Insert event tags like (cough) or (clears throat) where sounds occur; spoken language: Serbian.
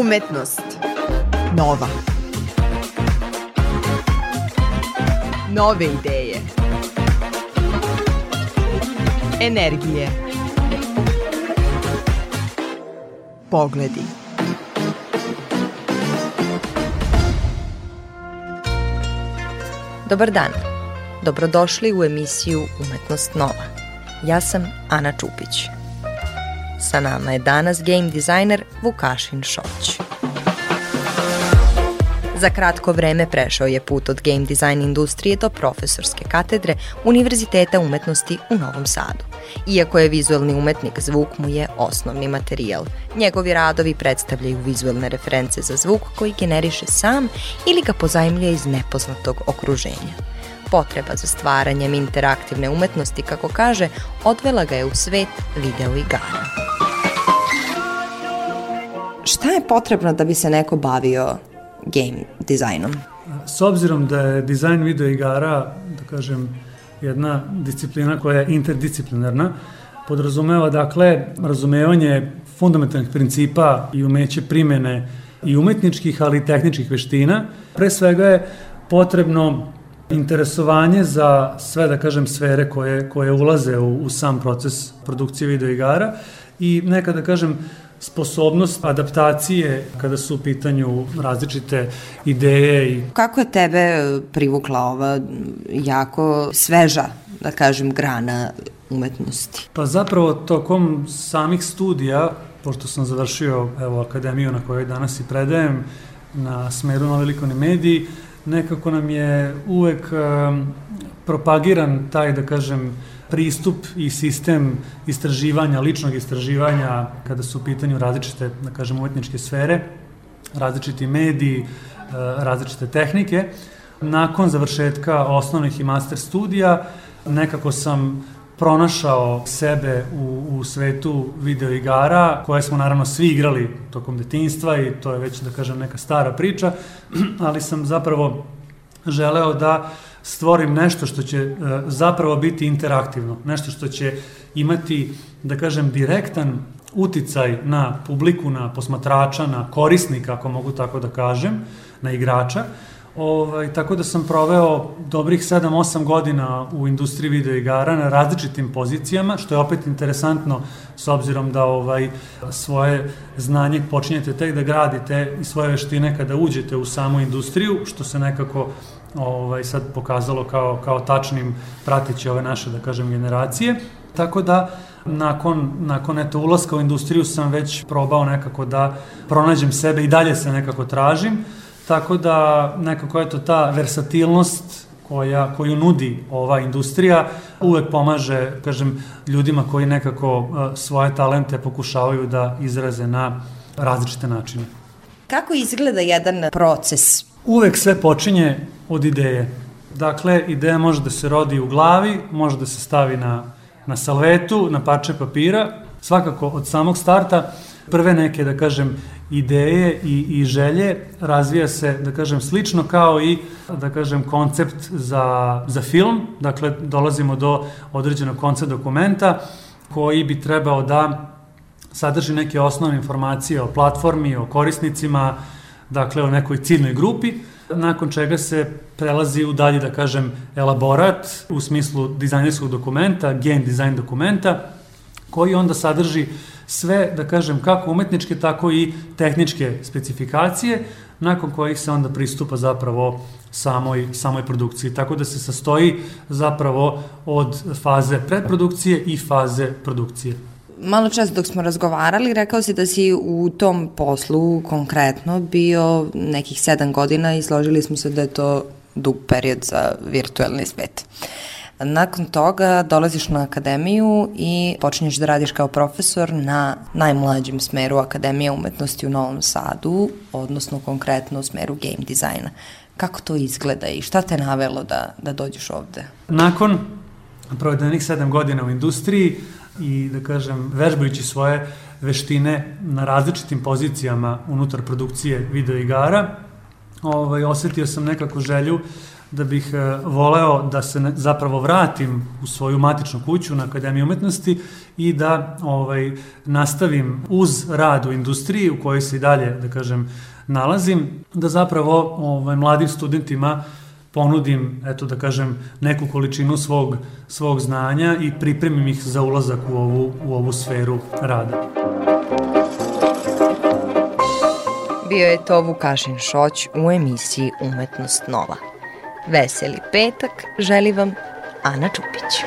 Umetnost. Nova. Nove ideje. Energije. Pogledi. Dobar dan. Dobrodošli u emisiju Umetnost Nova. Ja sam Ana Čupić. Sa nama je danas game dizajner Vukašin Šoć. Za kratko vreme prešao je put od game dizajn industrije do profesorske katedre Univerziteta umetnosti u Novom Sadu. Iako je vizualni umetnik, zvuk mu je osnovni materijal. Njegovi radovi predstavljaju vizualne reference za zvuk koji generiše sam ili ga pozajmlja iz nepoznatog okruženja. Potreba za stvaranjem interaktivne umetnosti, kako kaže, odvela ga je u svet video igara. Šta je potrebno da bi se neko bavio game dizajnom? S obzirom da je dizajn video igara, da kažem, jedna disciplina koja je interdisciplinarna, podrazumeva dakle razumevanje fundamentalnih principa i umeće primene i umetničkih, ali i tehničkih veština. Pre svega je potrebno interesovanje za sve, da kažem, sfere koje, koje ulaze u, u sam proces produkcije videoigara i neka, da kažem, sposobnost adaptacije kada su u pitanju različite ideje. I... Kako je tebe privukla ova jako sveža, da kažem, grana umetnosti? Pa zapravo tokom samih studija, pošto sam završio evo, akademiju na kojoj danas i predajem, na smeru na velikovni mediji, nekako nam je uvek um, propagiran taj, da kažem, pristup i sistem istraživanja, ličnog istraživanja kada su u pitanju različite, da kažem, umetničke sfere, različiti mediji, uh, različite tehnike. Nakon završetka osnovnih i master studija, nekako sam pronašao sebe u, u svetu videoigara, koje smo naravno svi igrali tokom detinjstva i to je već, da kažem, neka stara priča, (clears throat) ali sam zapravo želeo da stvorim nešto što će uh, zapravo biti interaktivno, nešto što će imati, da kažem, direktan uticaj na publiku, na posmatrača, na korisnika, ako mogu tako da kažem, na igrača, Ovaj, tako da sam proveo dobrih 7-8 godina u industriji videoigara na različitim pozicijama, što je opet interesantno s obzirom da ovaj svoje znanje počinjete tek da gradite i svoje veštine kada uđete u samu industriju, što se nekako ovaj, sad pokazalo kao, kao tačnim pratići ove naše, da kažem, generacije. Tako da, nakon, nakon eto, ulaska u industriju sam već probao nekako da pronađem sebe i dalje se nekako tražim. Tako da nekako eto ta versatilnost koja, koju nudi ova industrija uvek pomaže, kažem, ljudima koji nekako uh, svoje talente pokušavaju da izraze na različite načine. Kako izgleda jedan proces? Uvek sve počinje od ideje. Dakle, ideja može da se rodi u glavi, može da se stavi na, na salvetu, na parče papira, svakako od samog starta prve neke, da kažem, ideje i, i želje razvija se, da kažem, slično kao i, da kažem, koncept za, za film. Dakle, dolazimo do određenog koncept dokumenta koji bi trebao da sadrži neke osnovne informacije o platformi, o korisnicima, dakle, o nekoj ciljnoj grupi, nakon čega se prelazi u dalji, da kažem, elaborat u smislu dizajnerskog dokumenta, game design dokumenta, koji onda sadrži sve, da kažem, kako umetničke, tako i tehničke specifikacije, nakon kojih se onda pristupa zapravo samoj, samoj produkciji. Tako da se sastoji zapravo od faze predprodukcije i faze produkcije. Malo čas dok smo razgovarali, rekao si da si u tom poslu konkretno bio nekih sedam godina i složili smo se da je to dug period za virtualni svet. Nakon toga dolaziš na akademiju i počinješ da radiš kao profesor na najmlađem smeru Akademije umetnosti u Novom Sadu, odnosno konkretno u smeru game dizajna. Kako to izgleda i šta te navelo da, da dođeš ovde? Nakon provedenih sedam godina u industriji i, da kažem, vežbajući svoje veštine na različitim pozicijama unutar produkcije videoigara, ovaj, osetio sam nekako želju da bih e, voleo da se ne, zapravo vratim u svoju matičnu kuću na Akademiju umetnosti i da ovaj, nastavim uz rad u industriji u kojoj se i dalje, da kažem, nalazim, da zapravo ovaj, mladim studentima ponudim, eto da kažem, neku količinu svog, svog znanja i pripremim ih za ulazak u ovu, u ovu sferu rada. Bio je to Vukašin Šoć u emisiji Umetnost Nova. Veseli petak želi vam Ana Čupić.